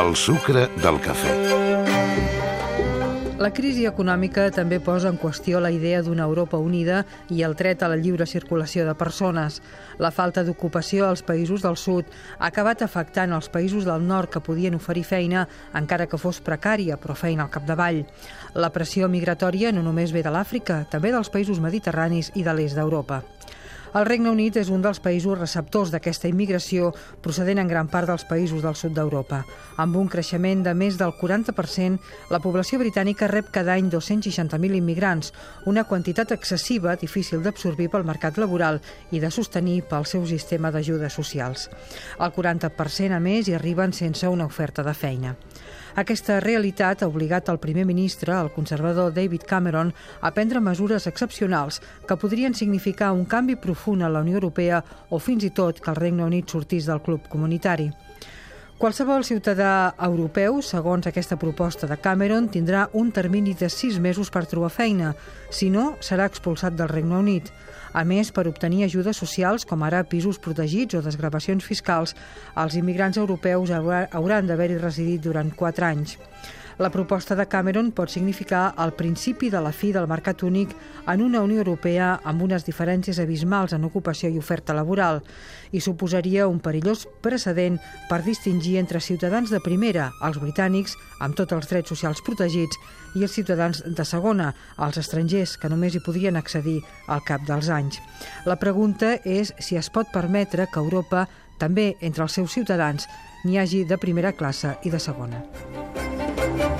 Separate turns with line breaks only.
El sucre del cafè.
La crisi econòmica també posa en qüestió la idea d'una Europa unida i el dret a la lliure circulació de persones. La falta d'ocupació als països del sud ha acabat afectant els països del nord que podien oferir feina, encara que fos precària, però feina al capdavall. La pressió migratòria no només ve de l'Àfrica, també dels països mediterranis i de l'est d'Europa. El Regne Unit és un dels països receptors d'aquesta immigració procedent en gran part dels països del sud d'Europa. Amb un creixement de més del 40%, la població britànica rep cada any 260.000 immigrants, una quantitat excessiva, difícil d'absorbir pel mercat laboral i de sostenir pel seu sistema d'ajudes socials. El 40% a més hi arriben sense una oferta de feina. Aquesta realitat ha obligat el primer ministre, el conservador David Cameron, a prendre mesures excepcionals que podrien significar un canvi profund a la Unió Europea o fins i tot que el Regne Unit sortís del club comunitari. Qualsevol ciutadà europeu, segons aquesta proposta de Cameron, tindrà un termini de sis mesos per trobar feina. Si no, serà expulsat del Regne Unit. A més, per obtenir ajudes socials, com ara pisos protegits o desgravacions fiscals, els immigrants europeus hauran d'haver-hi residit durant quatre anys. La proposta de Cameron pot significar el principi de la fi del mercat únic en una Unió Europea amb unes diferències abismals en ocupació i oferta laboral i suposaria un perillós precedent per distingir entre ciutadans de primera, els britànics, amb tots els drets socials protegits, i els ciutadans de segona, els estrangers, que només hi podrien accedir al cap dels anys. La pregunta és si es pot permetre que Europa, també entre els seus ciutadans, n'hi hagi de primera classe i de segona. Thank you.